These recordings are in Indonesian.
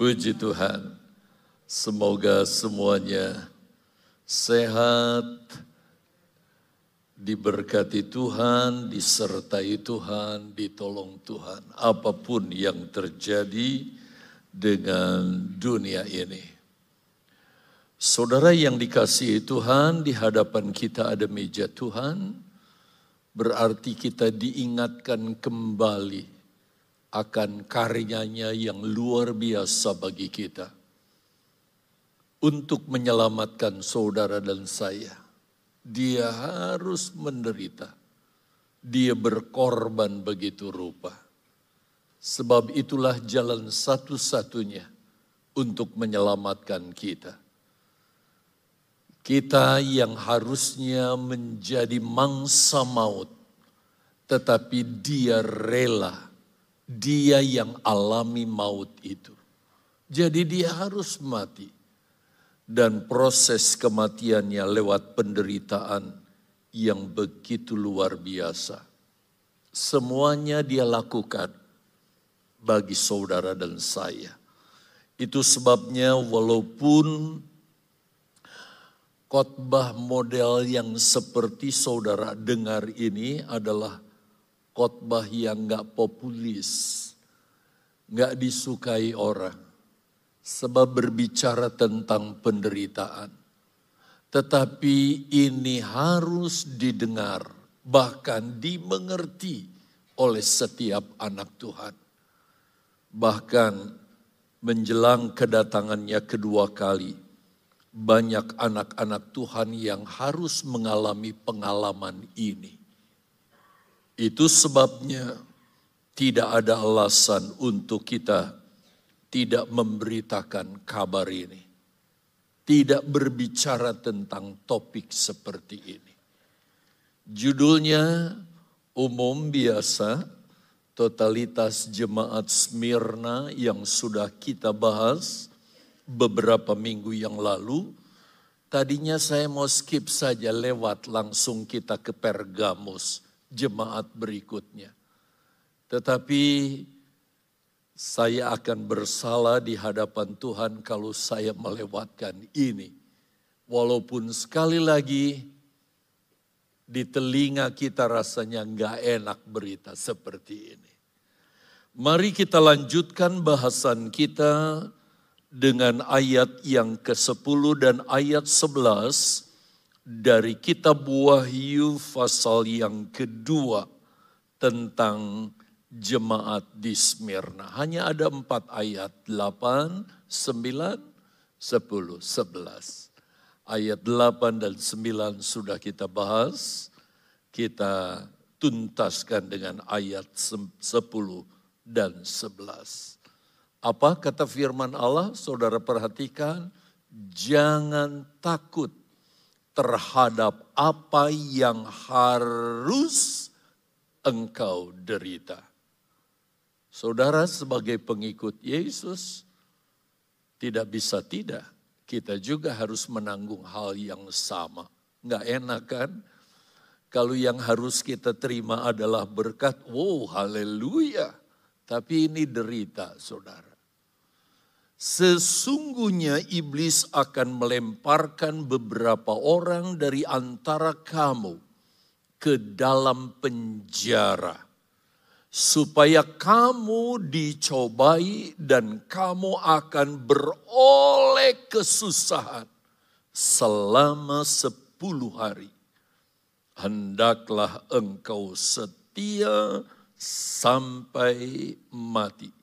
Puji Tuhan. Semoga semuanya sehat, diberkati Tuhan, disertai Tuhan, ditolong Tuhan. Apa pun yang terjadi dengan dunia ini. Saudara yang dikasihi Tuhan, di hadapan kita ada meja Tuhan, berarti kita diingatkan kembali akan karyanya yang luar biasa bagi kita untuk menyelamatkan saudara dan saya. Dia harus menderita. Dia berkorban begitu rupa. Sebab itulah jalan satu-satunya untuk menyelamatkan kita. Kita yang harusnya menjadi mangsa maut, tetapi dia rela, dia yang alami maut itu. Jadi dia harus mati dan proses kematiannya lewat penderitaan yang begitu luar biasa. Semuanya dia lakukan bagi saudara dan saya. Itu sebabnya walaupun khotbah model yang seperti saudara dengar ini adalah khotbah yang gak populis, gak disukai orang sebab berbicara tentang penderitaan. Tetapi ini harus didengar, bahkan dimengerti oleh setiap anak Tuhan. Bahkan menjelang kedatangannya kedua kali, banyak anak-anak Tuhan yang harus mengalami pengalaman ini. Itu sebabnya tidak ada alasan untuk kita tidak memberitakan kabar ini. Tidak berbicara tentang topik seperti ini. Judulnya umum biasa, totalitas jemaat Smyrna yang sudah kita bahas beberapa minggu yang lalu. Tadinya saya mau skip saja lewat langsung kita ke Pergamus, jemaat berikutnya. Tetapi saya akan bersalah di hadapan Tuhan kalau saya melewatkan ini. Walaupun sekali lagi di telinga kita rasanya nggak enak berita seperti ini. Mari kita lanjutkan bahasan kita dengan ayat yang ke-10 dan ayat 11 dari kitab Wahyu pasal yang kedua tentang jemaat di Smyrna. Hanya ada empat ayat, 8, 9, 10, 11. Ayat 8 dan 9 sudah kita bahas. Kita tuntaskan dengan ayat 10 dan 11. Apa kata firman Allah? Saudara perhatikan, jangan takut terhadap apa yang harus engkau derita. Saudara sebagai pengikut Yesus tidak bisa tidak. Kita juga harus menanggung hal yang sama. Nggak enak kan? Kalau yang harus kita terima adalah berkat, wow haleluya. Tapi ini derita saudara. Sesungguhnya iblis akan melemparkan beberapa orang dari antara kamu ke dalam penjara supaya kamu dicobai dan kamu akan beroleh kesusahan selama sepuluh hari. Hendaklah engkau setia sampai mati.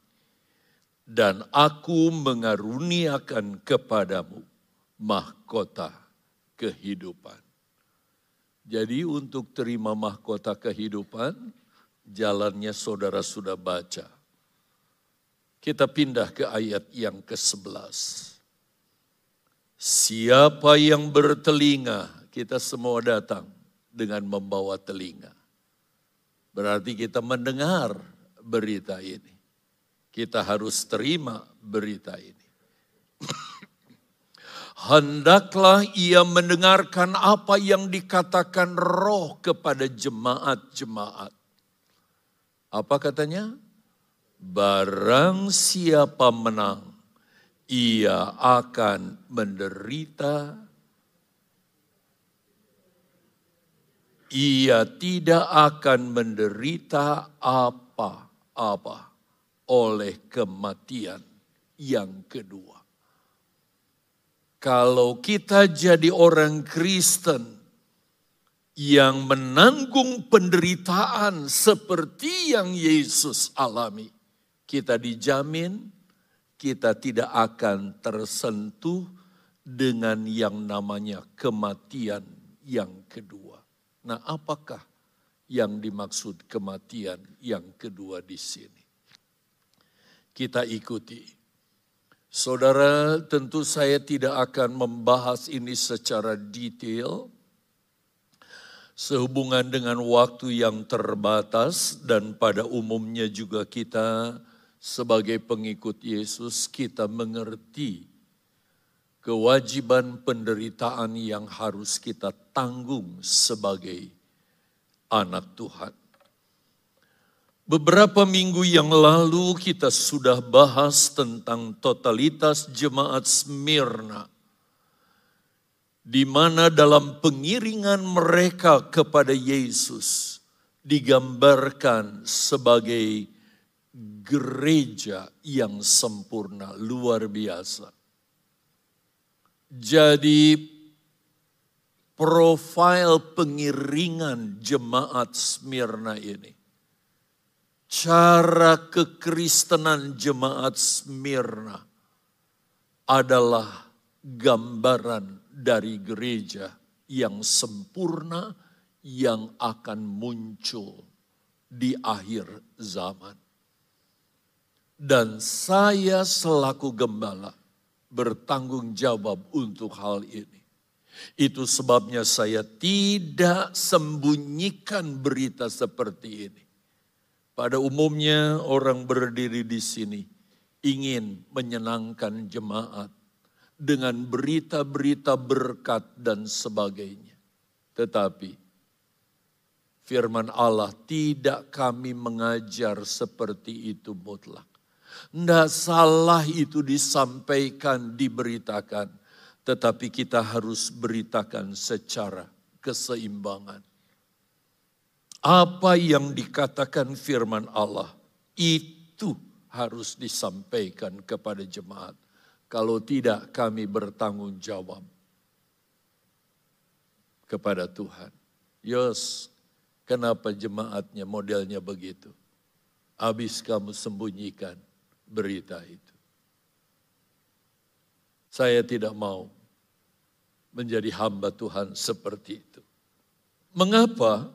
Dan aku mengaruniakan kepadamu mahkota kehidupan. Jadi untuk terima mahkota kehidupan, jalannya saudara sudah baca. Kita pindah ke ayat yang ke-11. Siapa yang bertelinga, kita semua datang dengan membawa telinga. Berarti kita mendengar berita ini. Kita harus terima berita ini. Hendaklah ia mendengarkan apa yang dikatakan roh kepada jemaat-jemaat. Apa katanya? Barang siapa menang, ia akan menderita, ia tidak akan menderita apa-apa oleh kematian yang kedua. Kalau kita jadi orang Kristen yang menanggung penderitaan seperti yang Yesus alami, kita dijamin kita tidak akan tersentuh dengan yang namanya kematian yang kedua. Nah, apakah yang dimaksud kematian yang kedua di sini? Kita ikuti. Saudara, tentu saya tidak akan membahas ini secara detail sehubungan dengan waktu yang terbatas dan pada umumnya juga kita sebagai pengikut Yesus kita mengerti kewajiban penderitaan yang harus kita tanggung sebagai anak Tuhan. Beberapa minggu yang lalu kita sudah bahas tentang totalitas jemaat Smyrna di mana dalam pengiringan mereka kepada Yesus digambarkan sebagai gereja yang sempurna, luar biasa. Jadi profil pengiringan jemaat Smyrna ini, cara kekristenan jemaat Smyrna adalah gambaran dari gereja yang sempurna yang akan muncul di akhir zaman. Dan saya selaku gembala bertanggung jawab untuk hal ini. Itu sebabnya saya tidak sembunyikan berita seperti ini. Pada umumnya orang berdiri di sini ingin menyenangkan jemaat dengan berita-berita berkat dan sebagainya. Tetapi firman Allah tidak kami mengajar seperti itu mutlak. Tidak salah itu disampaikan, diberitakan. Tetapi kita harus beritakan secara keseimbangan. Apa yang dikatakan firman Allah itu harus disampaikan kepada jemaat kalau tidak kami bertanggung jawab kepada Tuhan. Yos, kenapa jemaatnya modelnya begitu? Habis kamu sembunyikan berita itu. Saya tidak mau menjadi hamba Tuhan seperti itu. Mengapa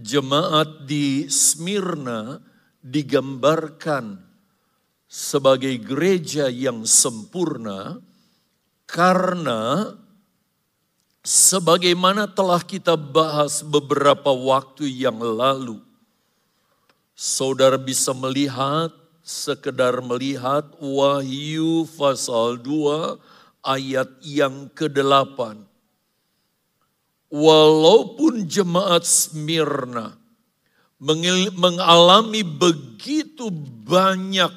jemaat di Smyrna digambarkan sebagai gereja yang sempurna karena sebagaimana telah kita bahas beberapa waktu yang lalu. Saudara bisa melihat sekedar melihat Wahyu pasal 2 ayat yang ke-8 walaupun jemaat Smyrna mengalami begitu banyak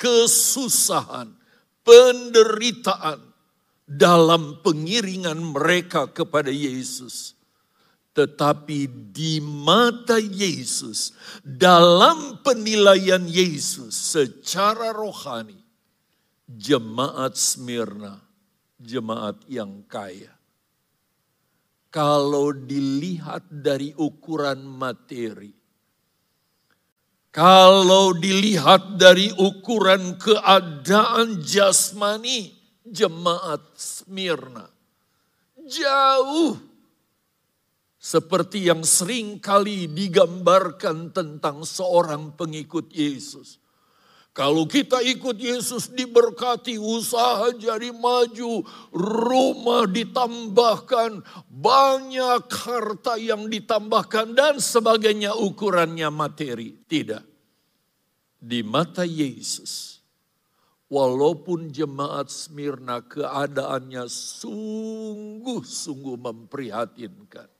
kesusahan, penderitaan dalam pengiringan mereka kepada Yesus. Tetapi di mata Yesus, dalam penilaian Yesus secara rohani, jemaat Smyrna, jemaat yang kaya. Kalau dilihat dari ukuran materi, kalau dilihat dari ukuran keadaan jasmani jemaat Smyrna, jauh seperti yang sering kali digambarkan tentang seorang pengikut Yesus. Kalau kita ikut Yesus diberkati, usaha jadi maju, rumah ditambahkan, banyak harta yang ditambahkan dan sebagainya ukurannya materi. Tidak. Di mata Yesus, walaupun jemaat Smyrna keadaannya sungguh-sungguh memprihatinkan.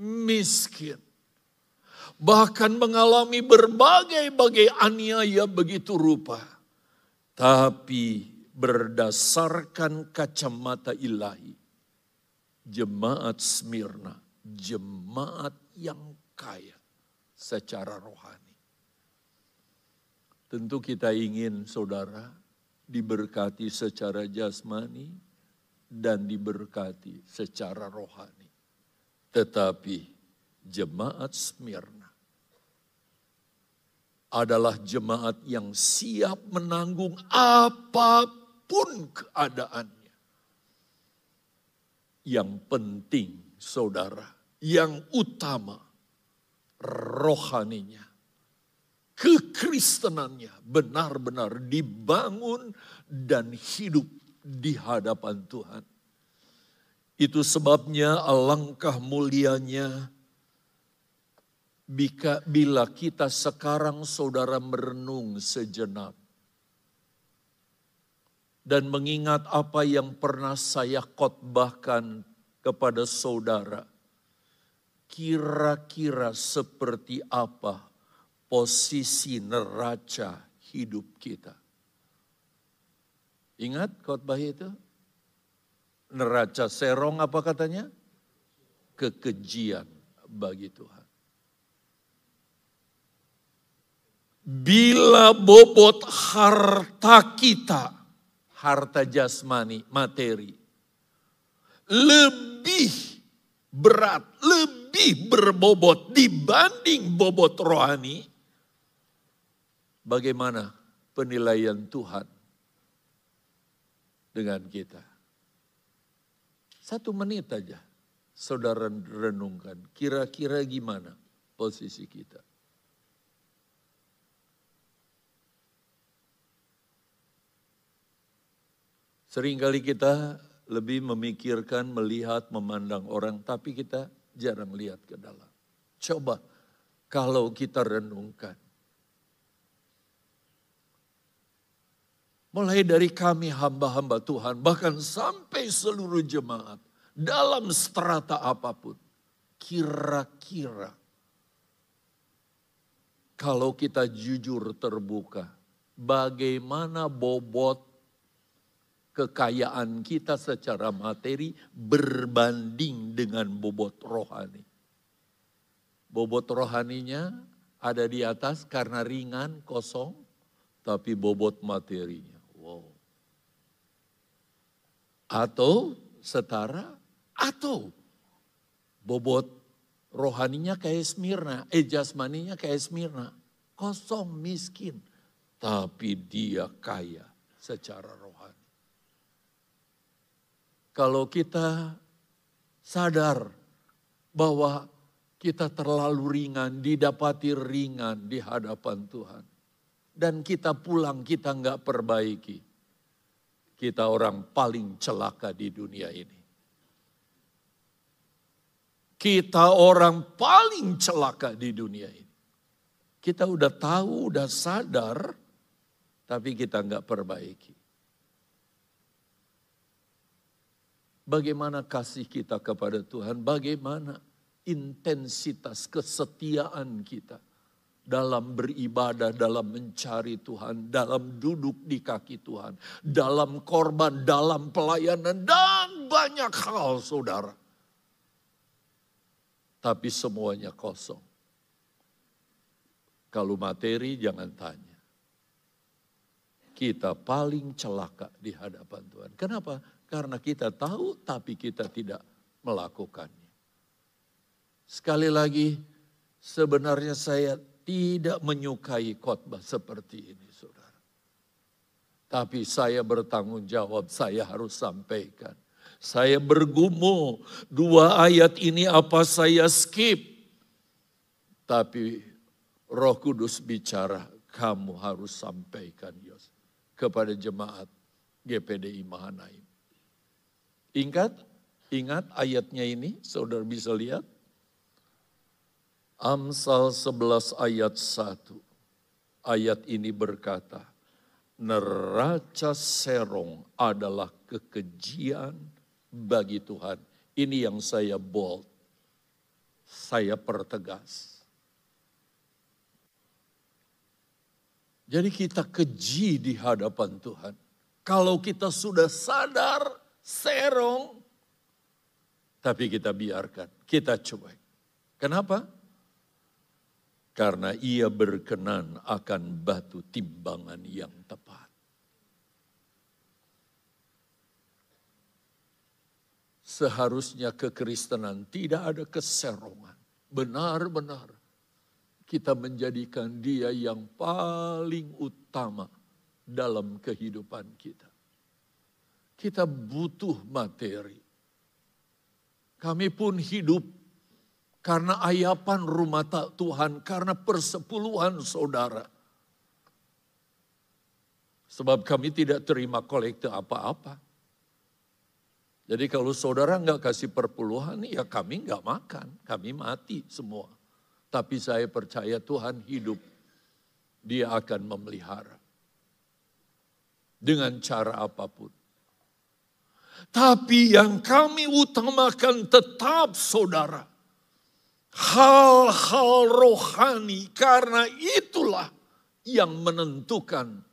Miskin. Bahkan mengalami berbagai-bagai aniaya begitu rupa. Tapi berdasarkan kacamata ilahi. Jemaat Smyrna, jemaat yang kaya secara rohani. Tentu kita ingin saudara diberkati secara jasmani dan diberkati secara rohani. Tetapi jemaat Smyrna adalah jemaat yang siap menanggung apa pun keadaannya. Yang penting, saudara, yang utama, rohaninya, kekristenannya benar-benar dibangun dan hidup di hadapan Tuhan. Itu sebabnya alangkah mulianya bila kita sekarang saudara merenung sejenak dan mengingat apa yang pernah saya khotbahkan kepada saudara, kira-kira seperti apa posisi neraca hidup kita. Ingat khotbah itu? Neraca serong apa katanya? Kekejian bagi Tuhan. Bila bobot harta kita, harta jasmani, materi, lebih berat, lebih berbobot dibanding bobot rohani, bagaimana penilaian Tuhan dengan kita? Satu menit aja, saudara renungkan, kira-kira gimana posisi kita? Seringkali kita lebih memikirkan, melihat, memandang orang, tapi kita jarang lihat ke dalam. Coba kalau kita renungkan. Mulai dari kami hamba-hamba Tuhan, bahkan sampai seluruh jemaat, dalam strata apa pun, kira-kira kalau kita jujur terbuka, bagaimana bobot kekayaan kita secara materi berbanding dengan bobot rohani. Bobot rohaninya ada di atas karena ringan, kosong, tapi bobot materinya atau setara atau bobot rohaninya kayak Smyrna, eh jasmaninya kayak Smyrna, kosong miskin, tapi dia kaya secara rohani. Kalau kita sadar bahwa kita terlalu ringan, didapati ringan di hadapan Tuhan. Dan kita pulang, kita nggak perbaiki kita orang paling celaka di dunia ini. Kita orang paling celaka di dunia ini. Kita udah tahu, udah sadar, tapi kita nggak perbaiki. Bagaimana kasih kita kepada Tuhan? Bagaimana intensitas kesetiaan kita? dalam beribadah, dalam mencari Tuhan, dalam duduk di kaki Tuhan, dalam korban, dalam pelayanan, dan banyak hal saudara. Tapi semuanya kosong. Kalau materi jangan tanya. Kita paling celaka di hadapan Tuhan. Kenapa? Karena kita tahu tapi kita tidak melakukannya. Sekali lagi, sebenarnya saya tidak menyukai khotbah seperti ini, saudara. Tapi saya bertanggung jawab, saya harus sampaikan. Saya bergumul, dua ayat ini apa saya skip. Tapi roh kudus bicara, kamu harus sampaikan Yos kepada jemaat GPDI Mahanaim. Ingat, ingat ayatnya ini, saudara bisa lihat. Amsal 11 ayat 1. Ayat ini berkata, neraca serong adalah kekejian bagi Tuhan. Ini yang saya bold. Saya pertegas. Jadi kita keji di hadapan Tuhan. Kalau kita sudah sadar, serong, tapi kita biarkan, kita cuek. Kenapa? Karena ia berkenan akan batu timbangan yang tepat. Seharusnya kekristenan tidak ada keserongan. Benar-benar kita menjadikan dia yang paling utama dalam kehidupan kita. Kita butuh materi. Kami pun hidup karena ayapan rumah tak Tuhan, karena persepuluhan saudara. Sebab kami tidak terima kolekte apa-apa. Jadi kalau saudara nggak kasih perpuluhan, ya kami nggak makan, kami mati semua. Tapi saya percaya Tuhan hidup, dia akan memelihara dengan cara apa pun. Tapi yang kami utamakan tetap saudara. Hal-hal rohani karena itulah yang menentukan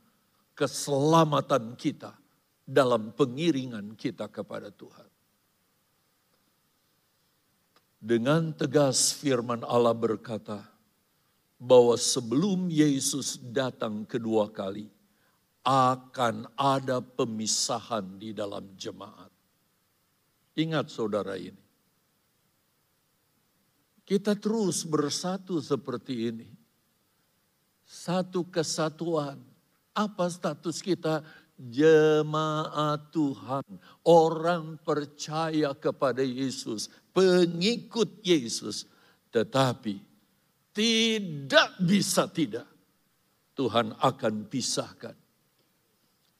keselamatan kita dalam pengiringan kita kepada Tuhan. Dengan tegas firman Allah berkata bahwa sebelum Yesus datang kedua kali, akan ada pemisahan di dalam jemaat. Ingat saudara ini. Kita terus bersatu seperti ini. Satu kesatuan. Apa status kita? Jemaat Tuhan. Orang percaya kepada Yesus. Pengikut Yesus. Tetapi tidak bisa tidak. Tuhan akan pisahkan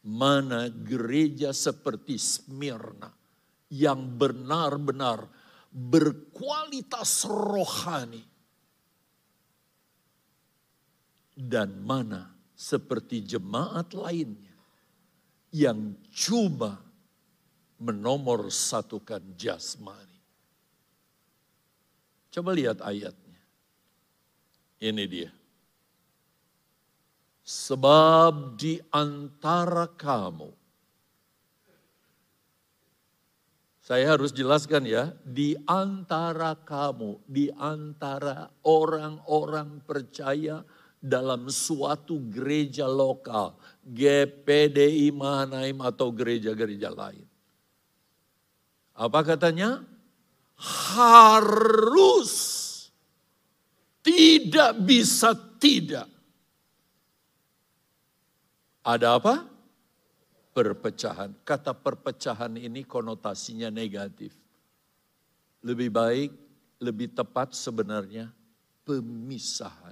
mana gereja seperti Smyrna yang benar-benar berkualitas rohani dan mana seperti jemaat lainnya yang cuma menomor satukan jasmani. Coba lihat ayatnya. Ini dia. Sebab di antara kamu, saya harus jelaskan ya, di antara kamu, di antara orang-orang percaya dalam suatu gereja lokal, GPDI Mahanaim atau gereja-gereja lain. Apa katanya? Harus tidak bisa tidak ada apa? Perpecahan. Kata perpecahan ini konotasinya negatif. Lebih baik, lebih tepat sebenarnya pemisahan.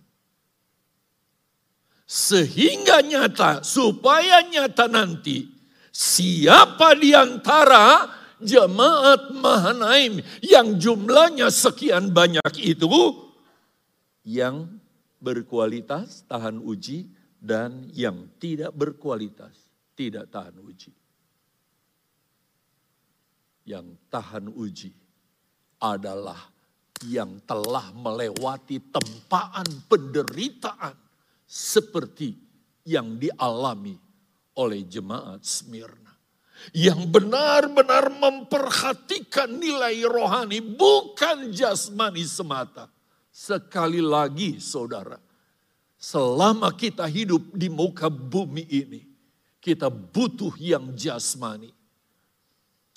Sehingga nyata, supaya nyata nanti, siapa di antara jemaat Mahanaim yang jumlahnya sekian banyak itu, yang berkualitas, tahan uji, dan yang tidak berkualitas tidak tahan uji. Yang tahan uji adalah yang telah melewati tempaan penderitaan seperti yang dialami oleh jemaat Smyrna. Yang benar-benar memperhatikan nilai rohani bukan jasmani semata. Sekali lagi saudara, Selama kita hidup di muka bumi ini, kita butuh yang jasmani.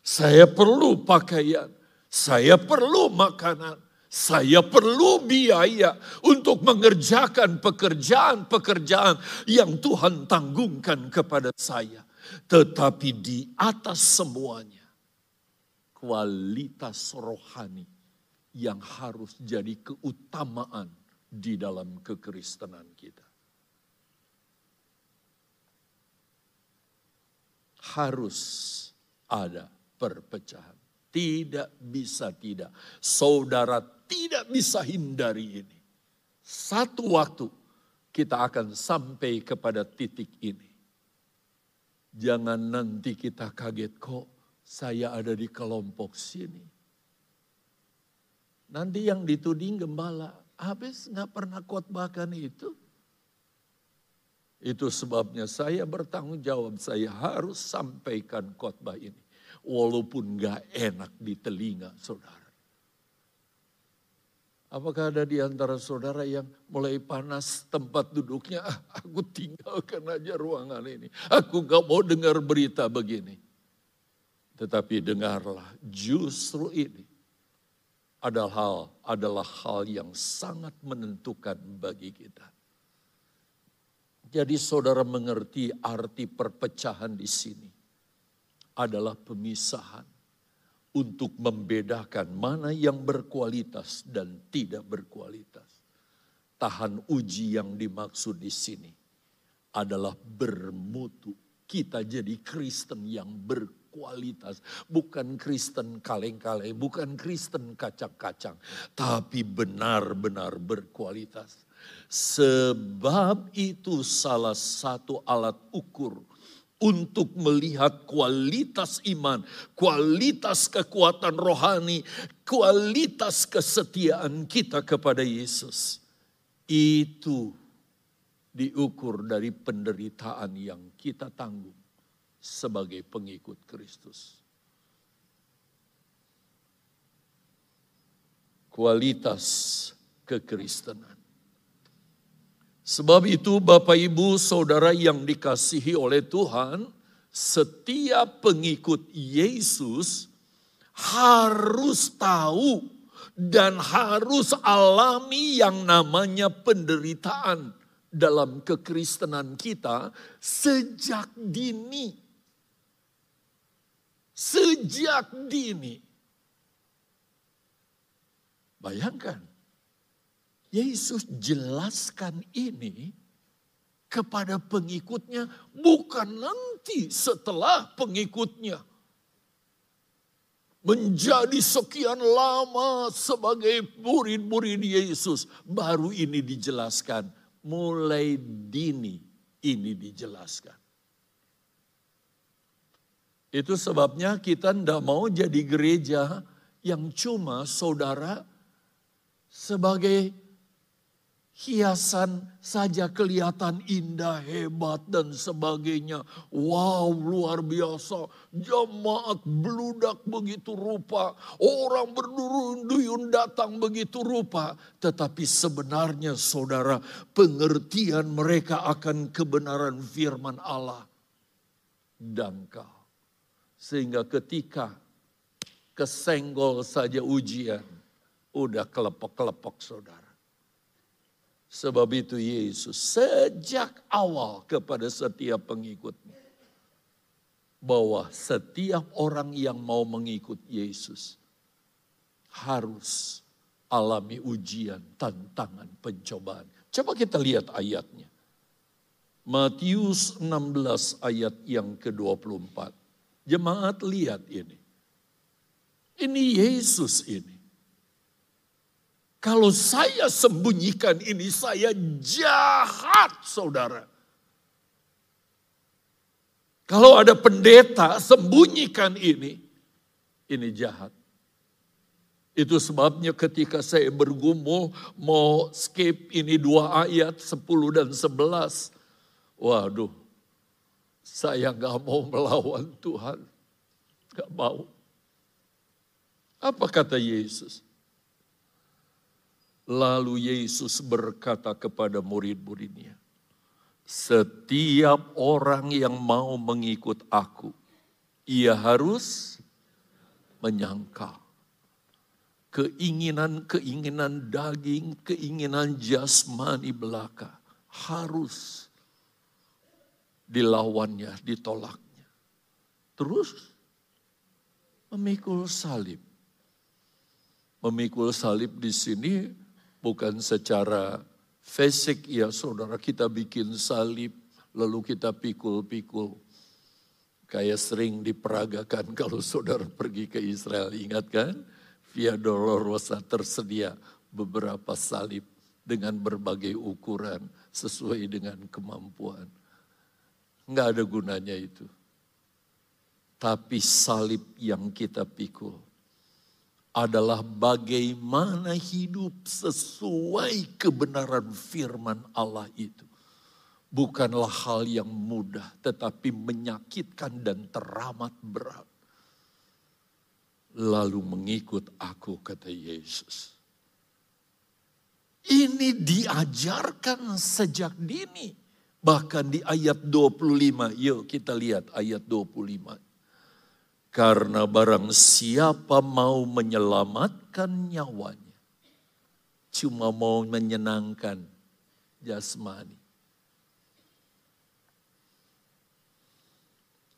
Saya perlu pakaian, saya perlu makanan, saya perlu biaya untuk mengerjakan pekerjaan-pekerjaan yang Tuhan tanggungkan kepada saya. Tetapi di atas semuanya, kualitas rohani yang harus jadi keutamaan di dalam kekristenan kita. Harus ada perpecahan. Tidak bisa tidak. Saudara tidak bisa hindari ini. Satu waktu kita akan sampai kepada titik ini. Jangan nanti kita kaget kok saya ada di kelompok sini. Nanti yang dituding gembala, Habis nggak pernah khotbahkan itu. Itu sebabnya saya bertanggung jawab, saya harus sampaikan khotbah ini. Walaupun gak enak di telinga saudara. Apakah ada di antara saudara yang mulai panas tempat duduknya? Ah, aku tinggalkan aja ruangan ini. Aku gak mau dengar berita begini. Tetapi dengarlah, justru ini adalah hal, adalah hal yang sangat menentukan bagi kita. Jadi saudara mengerti arti perpecahan di sini adalah pemisahan untuk membedakan mana yang berkualitas dan tidak berkualitas. Tahan uji yang dimaksud di sini adalah bermutu. Kita jadi Kristen yang berkualitas, bukan Kristen kaleng-kaleng, bukan Kristen kacang-kacang, tapi benar-benar berkualitas. Sebab itu salah satu alat ukur untuk melihat kualitas iman, kualitas kekuatan rohani, kualitas kesetiaan kita kepada Yesus. Itu diukur dari penderitaan yang kita tanggung sebagai pengikut Kristus. Kualitas kekristenan. Sebab itu Bapak Ibu Saudara yang dikasihi oleh Tuhan, setiap pengikut Yesus harus tahu dan harus alami yang namanya penderitaan dalam kekristenan kita sejak dini. Sejak dini. Bayangkan, Yesus jelaskan ini kepada pengikutnya bukan nanti setelah pengikutnya menjadi sekian lama sebagai murid-murid Yesus baru ini dijelaskan mulai dini ini dijelaskan itu sebabnya kita tidak mau jadi gereja yang cuma saudara sebagai hiasan saja kelihatan indah, hebat dan sebagainya. Wow, luar biasa. Jemaat beludak begitu rupa. Orang berduyun datang begitu rupa. Tetapi sebenarnya saudara, pengertian mereka akan kebenaran firman Allah. Dangkal. Sehingga ketika kesenggol saja ujian, udah kelepok-kelepok saudara. Sebab itu Yesus sejak awal kepada setiap pengikutnya. Bahwa setiap orang yang mau mengikut Yesus harus alami ujian, tantangan, pencobaan. Coba kita lihat ayatnya. Matius 16 ayat yang ke-24. Jemaat lihat ini. Ini Yesus ini. Kalau saya sembunyikan ini, saya jahat, saudara. Kalau ada pendeta sembunyikan ini, ini jahat. Itu sebabnya ketika saya bergumul mau skip ini dua ayat 10 dan 11. Waduh, saya gak mau melawan Tuhan. Gak mau. Apa kata Yesus? Lalu Yesus berkata kepada murid-muridnya, "Setiap orang yang mau mengikut Aku, ia harus menyangkal keinginan-keinginan daging, keinginan jasmani belaka harus dilawannya, ditolaknya. Terus memikul salib. Memikul salib di sini Bukan secara fisik ya saudara kita bikin salib lalu kita pikul-pikul. Kayak sering diperagakan kalau saudara pergi ke Israel. Ingat kan? Via Dolorosa tersedia beberapa salib dengan berbagai ukuran sesuai dengan kemampuan. Enggak ada gunanya itu. Tapi salib yang kita pikul adalah bagaimana hidup sesuai kebenaran firman Allah itu. bukanlah hal yang mudah, tetapi menyakitkan dan teramat berat. Lalu mengikut aku, kata Yesus. Ini diajarkan sejak dini. Bahkan di ayat 25, yuk kita lihat ayat 25. Karena barang siapa mau menyelamatkan nyawanya, cuma mau menyenangkan jasmani.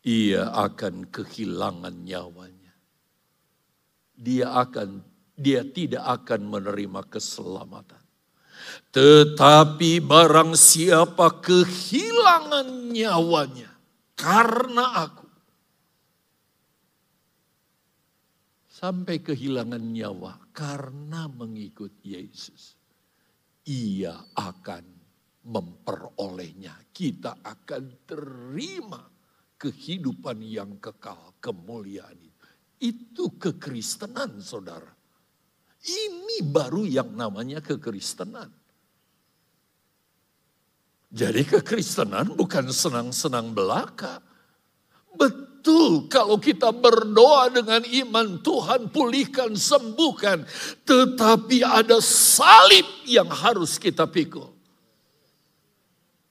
Ia akan kehilangan nyawanya. Dia akan dia tidak akan menerima keselamatan. Tetapi barang siapa kehilangan nyawanya karena aku. Sampai kehilangan nyawa karena mengikut Yesus. Ia akan memperolehnya. Kita akan terima kehidupan yang kekal, kemuliaan itu. Itu kekristenan saudara. Ini baru yang namanya kekristenan. Jadi kekristenan bukan senang-senang belaka. Betul kalau kita berdoa dengan iman Tuhan pulihkan, sembuhkan. Tetapi ada salib yang harus kita pikul.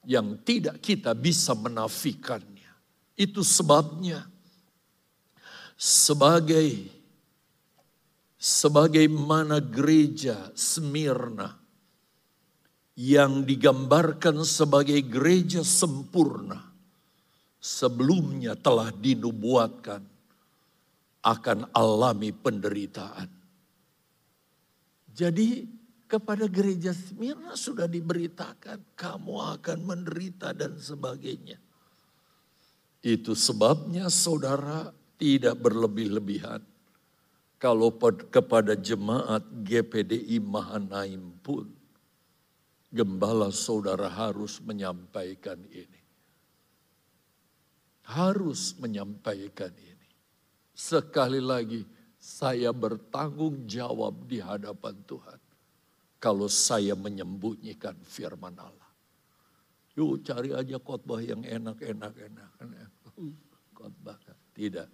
Yang tidak kita bisa menafikannya. Itu sebabnya sebagai sebagaimana gereja Smyrna yang digambarkan sebagai gereja sempurna sebelumnya telah dinubuatkan akan alami penderitaan. Jadi kepada gereja Smyrna sudah diberitakan kamu akan menderita dan sebagainya. Itu sebabnya saudara tidak berlebih-lebihan. Kalau kepada jemaat GPDI Mahanaim pun gembala saudara harus menyampaikan ini. Harus menyampaikan ini. Sekali lagi, saya bertanggung jawab di hadapan Tuhan. Kalau saya menyembunyikan firman Allah. Yuk cari aja khotbah yang enak-enak. enak. Khotbah. Tidak.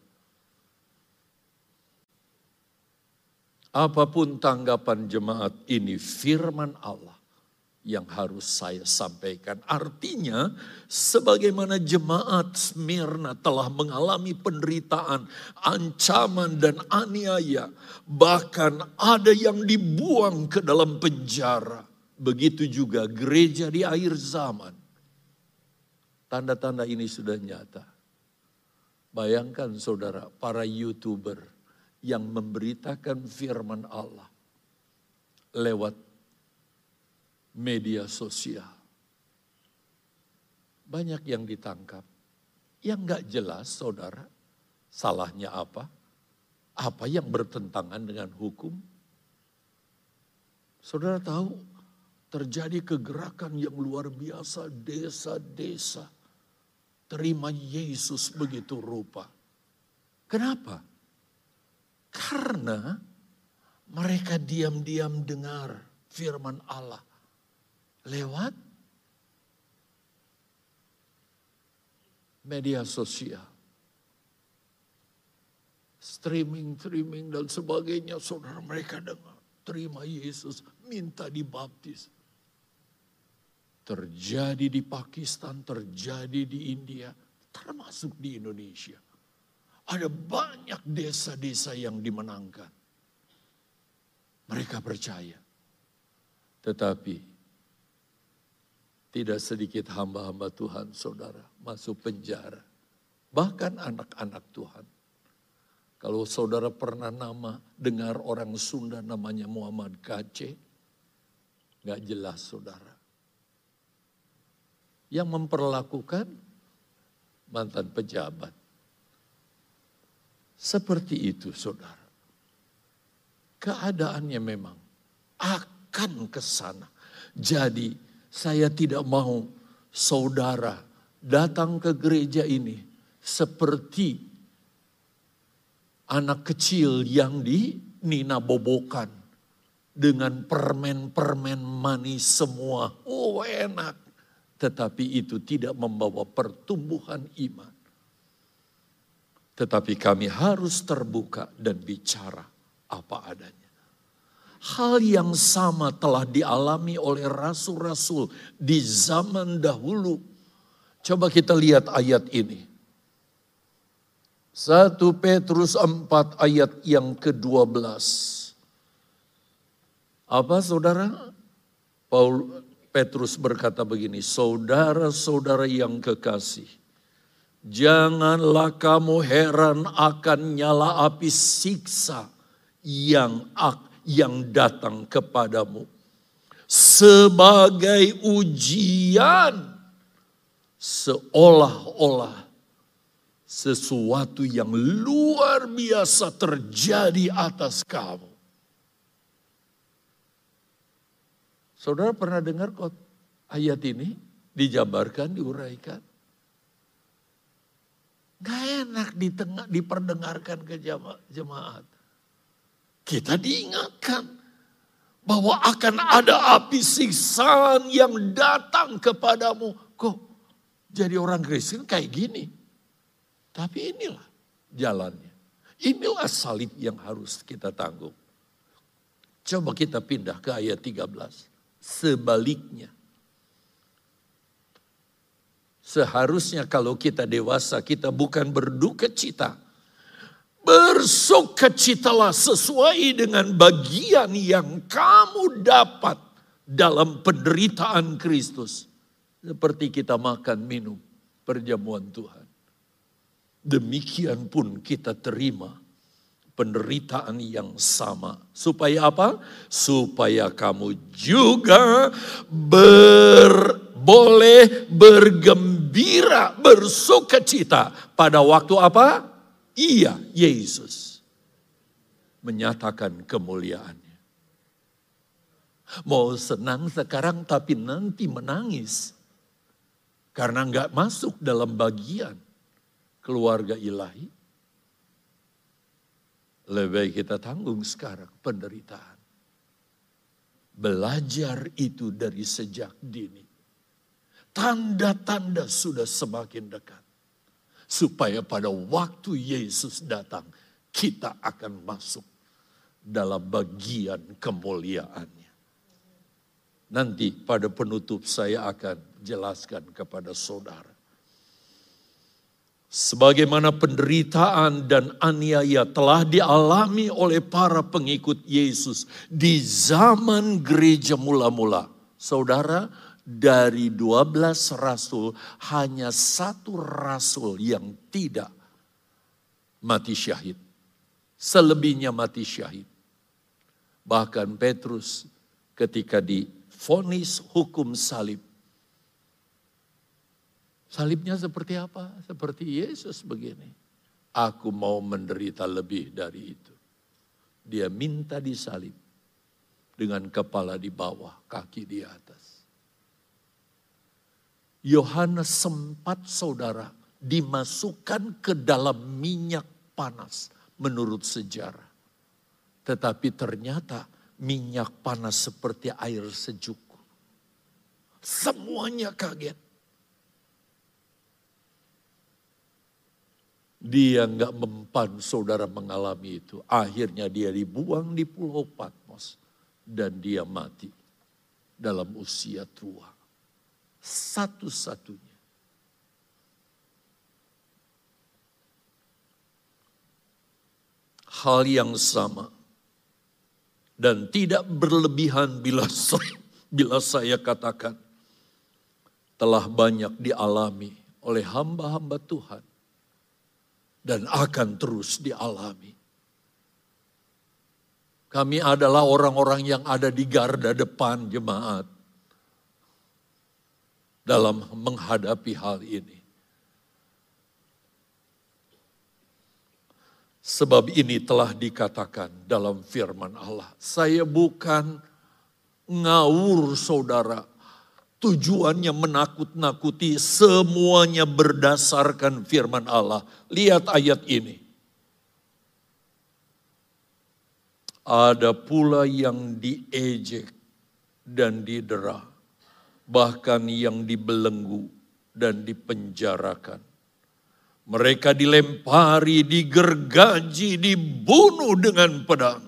Apa pun tanggapan jemaat ini firman Allah yang harus saya sampaikan. Artinya, sebagaimana jemaat Smyrna telah mengalami penderitaan, ancaman, dan aniaya, bahkan ada yang dibuang ke dalam penjara. Begitu juga gereja di akhir zaman. Tanda-tanda ini sudah nyata. Bayangkan saudara, para youtuber yang memberitakan firman Allah lewat media sosial. Banyak yang ditangkap. Yang gak jelas saudara, salahnya apa? Apa yang bertentangan dengan hukum? Saudara tahu, terjadi kegerakan yang luar biasa desa-desa. Terima Yesus begitu rupa. Kenapa? Karena mereka diam-diam dengar firman Allah lewat media sosial. Streaming, streaming dan sebagainya. Saudara mereka dengar. Terima Yesus, minta dibaptis. Terjadi di Pakistan, terjadi di India, termasuk di Indonesia. Ada banyak desa-desa yang dimenangkan. Mereka percaya. Tetapi tidak sedikit hamba-hamba Tuhan, saudara, masuk penjara. Bahkan anak-anak Tuhan. Kalau saudara pernah nama, dengar orang Sunda namanya Muhammad Kace, gak jelas saudara. Yang memperlakukan mantan pejabat. Seperti itu saudara. Keadaannya memang akan ke sana. Jadi saya tidak mau saudara datang ke gereja ini seperti anak kecil yang di Nina bobokan dengan permen-permen manis semua. Oh enak. tetapi itu tidak membawa pertumbuhan iman. Tetapi kami harus terbuka dan bicara apa adanya. Hal yang sama telah dialami oleh rasul-rasul di zaman dahulu. Coba kita lihat ayat ini. 1 Petrus 4 ayat yang ke-12. Apa saudara? Paul Petrus berkata begini, saudara-saudara yang kekasih, janganlah kamu heran akan nyala api siksa yang yang datang kepadamu sebagai ujian seolah-olah sesuatu yang luar biasa terjadi atas kamu. Saudara pernah dengar kok ayat ini dijabarkan, diuraikan? Gak enak di tengah, diperdengarkan ke jemaat. Kita diingatkan bahwa akan ada api siksaan yang datang kepadamu. Kok jadi orang Kristen kayak gini? Tapi inilah jalannya. Inilah salib yang harus kita tanggung. Coba kita pindah ke ayat 13 sebaliknya. Seharusnya kalau kita dewasa kita bukan berduka cita. Bersuka citalah sesuai dengan bagian yang kamu dapat dalam penderitaan Kristus. Seperti kita makan minum perjamuan Tuhan. Demikian pun kita terima penderitaan yang sama. Supaya apa? Supaya kamu juga ber, boleh bergembira, bersuka cita. Pada waktu apa? Iya, Yesus menyatakan kemuliaannya. Mau senang sekarang tapi nanti menangis. Karena nggak masuk dalam bagian keluarga ilahi lebih kita tanggung sekarang penderitaan. Belajar itu dari sejak dini. Tanda-tanda sudah semakin dekat. Supaya pada waktu Yesus datang, kita akan masuk dalam bagian kemuliaannya. Nanti pada penutup saya akan jelaskan kepada saudara Sebagaimana penderitaan dan aniaya telah dialami oleh para pengikut Yesus di zaman gereja mula-mula. Saudara, dari 12 rasul hanya satu rasul yang tidak mati syahid. Selebihnya mati syahid. Bahkan Petrus ketika difonis hukum salib Salibnya seperti apa? Seperti Yesus begini. Aku mau menderita lebih dari itu. Dia minta disalib dengan kepala di bawah, kaki di atas. Yohanes sempat saudara dimasukkan ke dalam minyak panas menurut sejarah. Tetapi ternyata minyak panas seperti air sejuk. Semuanya kaget. Dia nggak mempan saudara mengalami itu. Akhirnya dia dibuang di pulau Patmos. Dan dia mati dalam usia tua. Satu-satunya. Hal yang sama. Dan tidak berlebihan bila saya, bila saya katakan. Telah banyak dialami oleh hamba-hamba Tuhan dan akan terus dialami. Kami adalah orang-orang yang ada di garda depan jemaat dalam menghadapi hal ini. Sebab ini telah dikatakan dalam firman Allah. Saya bukan ngawur saudara Tujuannya menakut-nakuti semuanya berdasarkan firman Allah. Lihat ayat ini. Ada pula yang diejek dan didera bahkan yang dibelenggu dan dipenjarakan. Mereka dilempari, digergaji, dibunuh dengan pedang.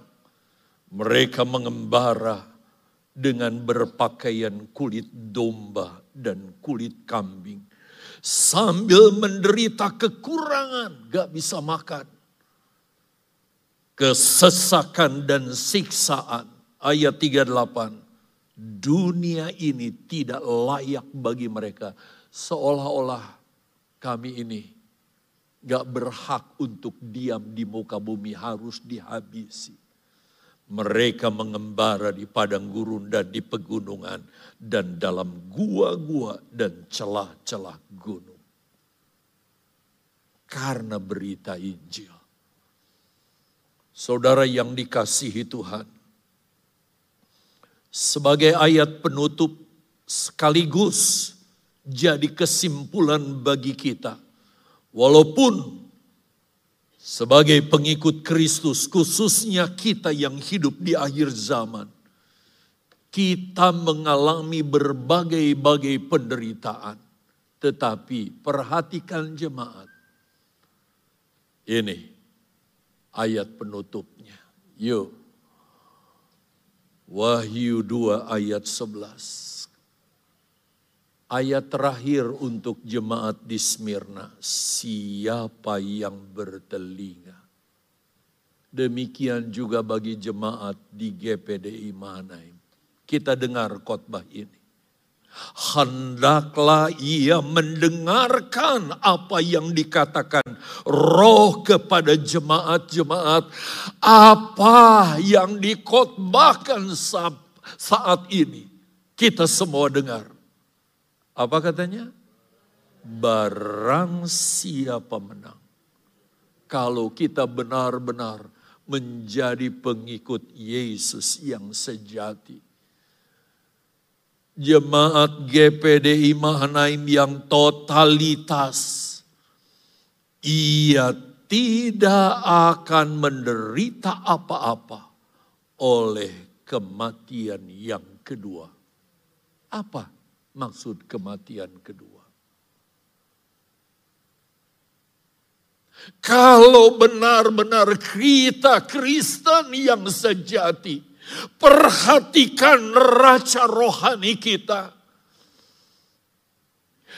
Mereka mengembara dengan berpakaian kulit domba dan kulit kambing. Sambil menderita kekurangan, gak bisa makan. Kesesakan dan siksaan. Ayat 38 dunia ini tidak layak bagi mereka. Seolah-olah kami ini gak berhak untuk diam di muka bumi harus dihabisi. Mereka mengembara di padang gurun dan di pegunungan dan dalam gua-gua dan celah-celah gunung. Karena berita Injil. Saudara yang dikasihi Tuhan, sebagai ayat penutup sekaligus jadi kesimpulan bagi kita. Walaupun sebagai pengikut Kristus, khususnya kita yang hidup di akhir zaman, kita mengalami berbagai-bagai penderitaan. Tetapi perhatikan jemaat. Ini ayat penutupnya. Yuk Wahyu 2 ayat 11. Ayat terakhir untuk jemaat di Smyrna. Siapa yang bertelinga. Demikian juga bagi jemaat di GPDI Mahanaim. Kita dengar khotbah ini hendaklah ia mendengarkan apa yang dikatakan roh kepada jemaat-jemaat. Apa yang dikotbahkan saat ini? Kita semua dengar. Apa katanya? Barang siapa menang? Kalau kita benar-benar menjadi pengikut Yesus yang sejati jemaat GPDI Mahanaim yang totalitas. Ia tidak akan menderita apa-apa oleh kematian yang kedua. Apa maksud kematian kedua? Kalau benar-benar kita Kristen yang sejati, Perhatikan raca rohani kita.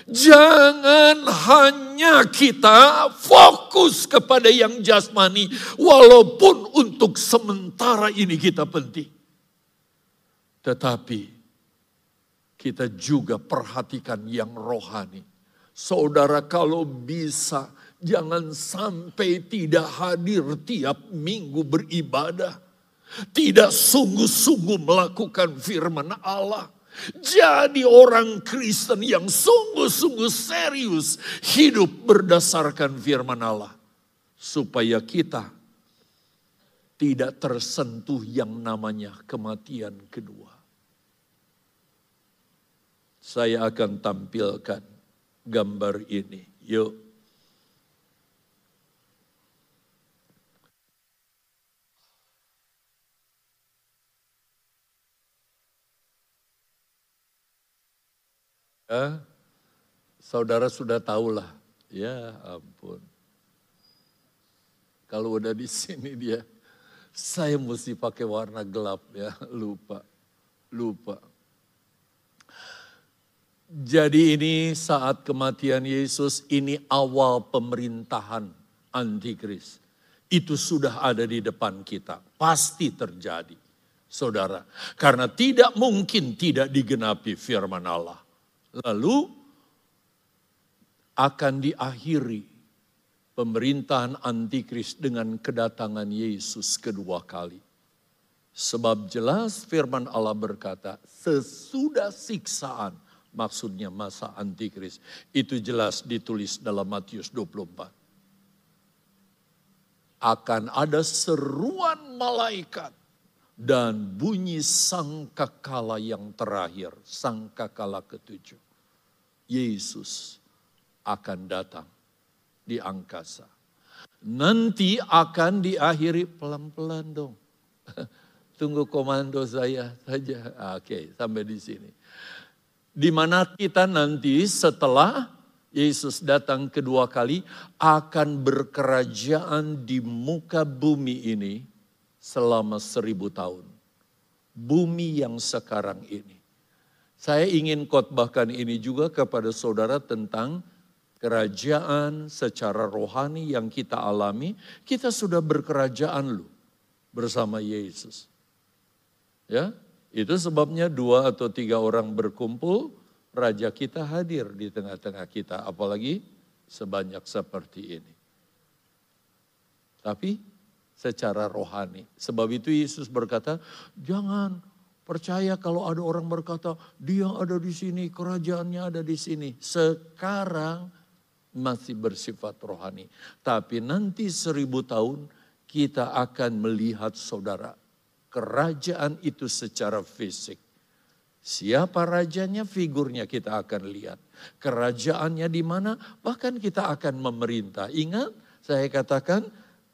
Jangan hanya kita fokus kepada yang jasmani, walaupun untuk sementara ini kita penting. Tetapi kita juga perhatikan yang rohani. Saudara kalau bisa jangan sampai tidak hadir tiap minggu beribadah tidak sungguh-sungguh melakukan firman Allah. Jadi orang Kristen yang sungguh-sungguh serius hidup berdasarkan firman Allah. Supaya kita tidak tersentuh yang namanya kematian kedua. Saya akan tampilkan gambar ini. Yuk. Ya, saudara sudah tahu lah. Ya ampun. Kalau udah di sini dia, saya mesti pakai warna gelap ya, lupa, lupa. Jadi ini saat kematian Yesus, ini awal pemerintahan antikris. Itu sudah ada di depan kita, pasti terjadi. Saudara, karena tidak mungkin tidak digenapi firman Allah. Lalu akan diakhiri pemerintahan antikris dengan kedatangan Yesus kedua kali. Sebab jelas firman Allah berkata, sesudah siksaan, maksudnya masa antikris. Itu jelas ditulis dalam Matius 24. Akan ada seruan malaikat dan bunyi sangkakala yang terakhir, sangkakala ketujuh. Yesus akan datang di angkasa. Nanti akan diakhiri pelan-pelan dong. Tunggu komando saya saja. Oke, sampai di sini. Di mana kita nanti setelah Yesus datang kedua kali akan berkerajaan di muka bumi ini selama seribu tahun. Bumi yang sekarang ini. Saya ingin khotbahkan ini juga kepada saudara tentang kerajaan secara rohani yang kita alami. Kita sudah berkerajaan loh bersama Yesus. Ya, itu sebabnya dua atau tiga orang berkumpul, Raja kita hadir di tengah-tengah kita, apalagi sebanyak seperti ini. Tapi secara rohani. Sebab itu Yesus berkata, jangan percaya kalau ada orang berkata, dia ada di sini, kerajaannya ada di sini. Sekarang masih bersifat rohani. Tapi nanti seribu tahun kita akan melihat saudara. Kerajaan itu secara fisik Siapa rajanya, figurnya kita akan lihat. Kerajaannya di mana, bahkan kita akan memerintah. Ingat, saya katakan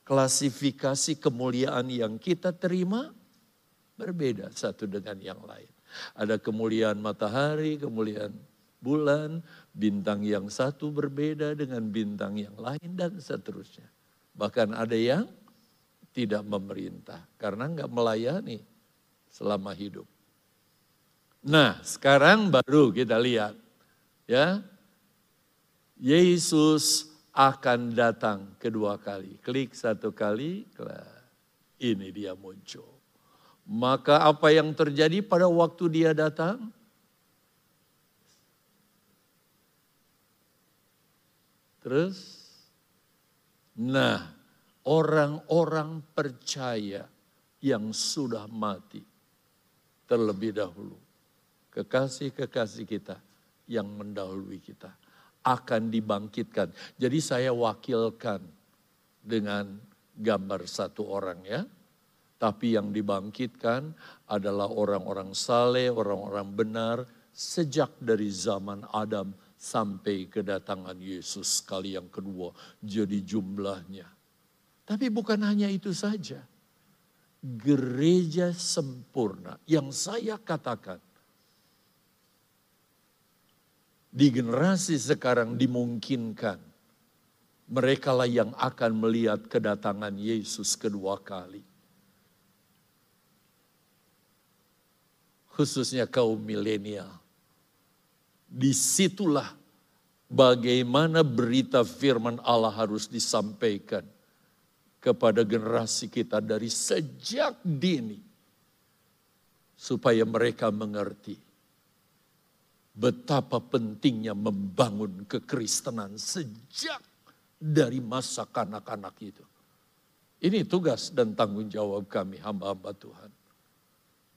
klasifikasi kemuliaan yang kita terima berbeda satu dengan yang lain. Ada kemuliaan matahari, kemuliaan bulan, bintang yang satu berbeda dengan bintang yang lain dan seterusnya. Bahkan ada yang tidak memerintah karena nggak melayani selama hidup. Nah, sekarang baru kita lihat ya. Yesus akan datang kedua kali. Klik satu kali, ini dia muncul. Maka apa yang terjadi pada waktu dia datang? Terus, nah orang-orang percaya yang sudah mati terlebih dahulu kekasih-kekasih kita yang mendahului kita akan dibangkitkan. Jadi saya wakilkan dengan gambar satu orang ya. Tapi yang dibangkitkan adalah orang-orang saleh, orang-orang benar sejak dari zaman Adam sampai kedatangan Yesus kali yang kedua. Jadi jumlahnya. Tapi bukan hanya itu saja. Gereja sempurna yang saya katakan di generasi sekarang dimungkinkan mereka lah yang akan melihat kedatangan Yesus kedua kali. Khususnya kaum milenial. Di situlah bagaimana berita firman Allah harus disampaikan kepada generasi kita dari sejak dini. Supaya mereka mengerti betapa pentingnya membangun kekristenan sejak dari masa kanak-kanak itu. Ini tugas dan tanggung jawab kami hamba-hamba Tuhan.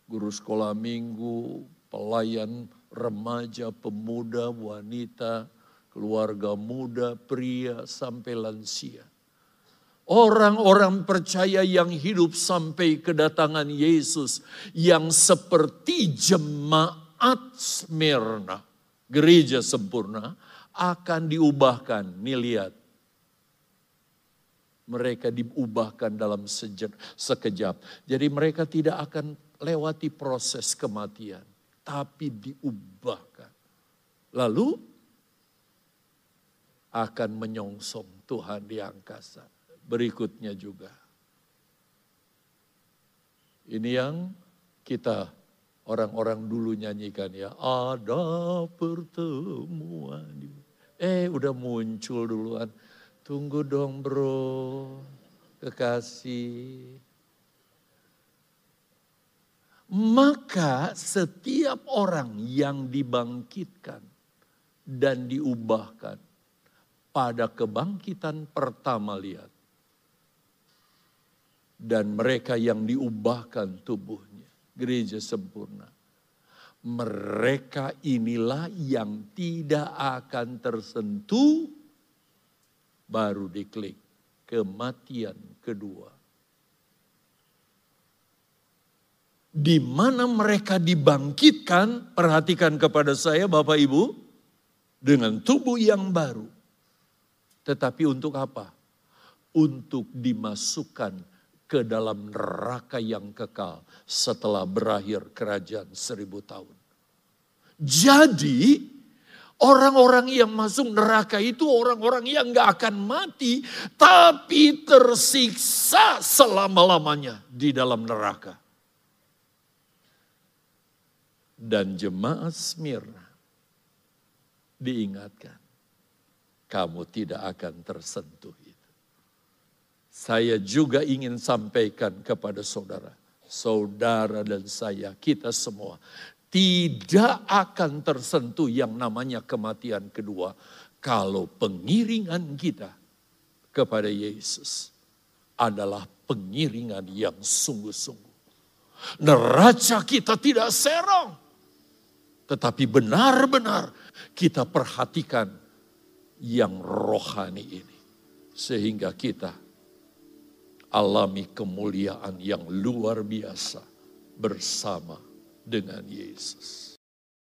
Guru sekolah minggu, pelayan remaja, pemuda, wanita, keluarga muda, pria, sampai lansia. Orang-orang percaya yang hidup sampai kedatangan Yesus yang seperti jemaat jemaat Smyrna, gereja sempurna, akan diubahkan. Nih lihat. Mereka diubahkan dalam sejak, sekejap. Jadi mereka tidak akan lewati proses kematian. Tapi diubahkan. Lalu akan menyongsong Tuhan di angkasa. Berikutnya juga. Ini yang kita orang-orang dulu nyanyikan ya. Ada pertemuan. Eh udah muncul duluan. Tunggu dong bro, kekasih. Maka setiap orang yang dibangkitkan dan diubahkan pada kebangkitan pertama lihat. Dan mereka yang diubahkan tubuh gereja sempurna. Mereka inilah yang tidak akan tersentuh baru diklik kematian kedua. Di mana mereka dibangkitkan, perhatikan kepada saya Bapak Ibu, dengan tubuh yang baru. Tetapi untuk apa? Untuk dimasukkan ke dalam neraka yang kekal setelah berakhir kerajaan seribu tahun. Jadi orang-orang yang masuk neraka itu orang-orang yang gak akan mati. Tapi tersiksa selama-lamanya di dalam neraka. Dan jemaat Smyrna diingatkan. Kamu tidak akan tersentuh. Saya juga ingin sampaikan kepada saudara. Saudara dan saya, kita semua tidak akan tersentuh yang namanya kematian kedua kalau pengiringan kita kepada Yesus adalah pengiringan yang sungguh-sungguh. Neraca kita tidak serong, tetapi benar-benar kita perhatikan yang rohani ini, sehingga kita alami kemuliaan yang luar biasa bersama dengan Yesus.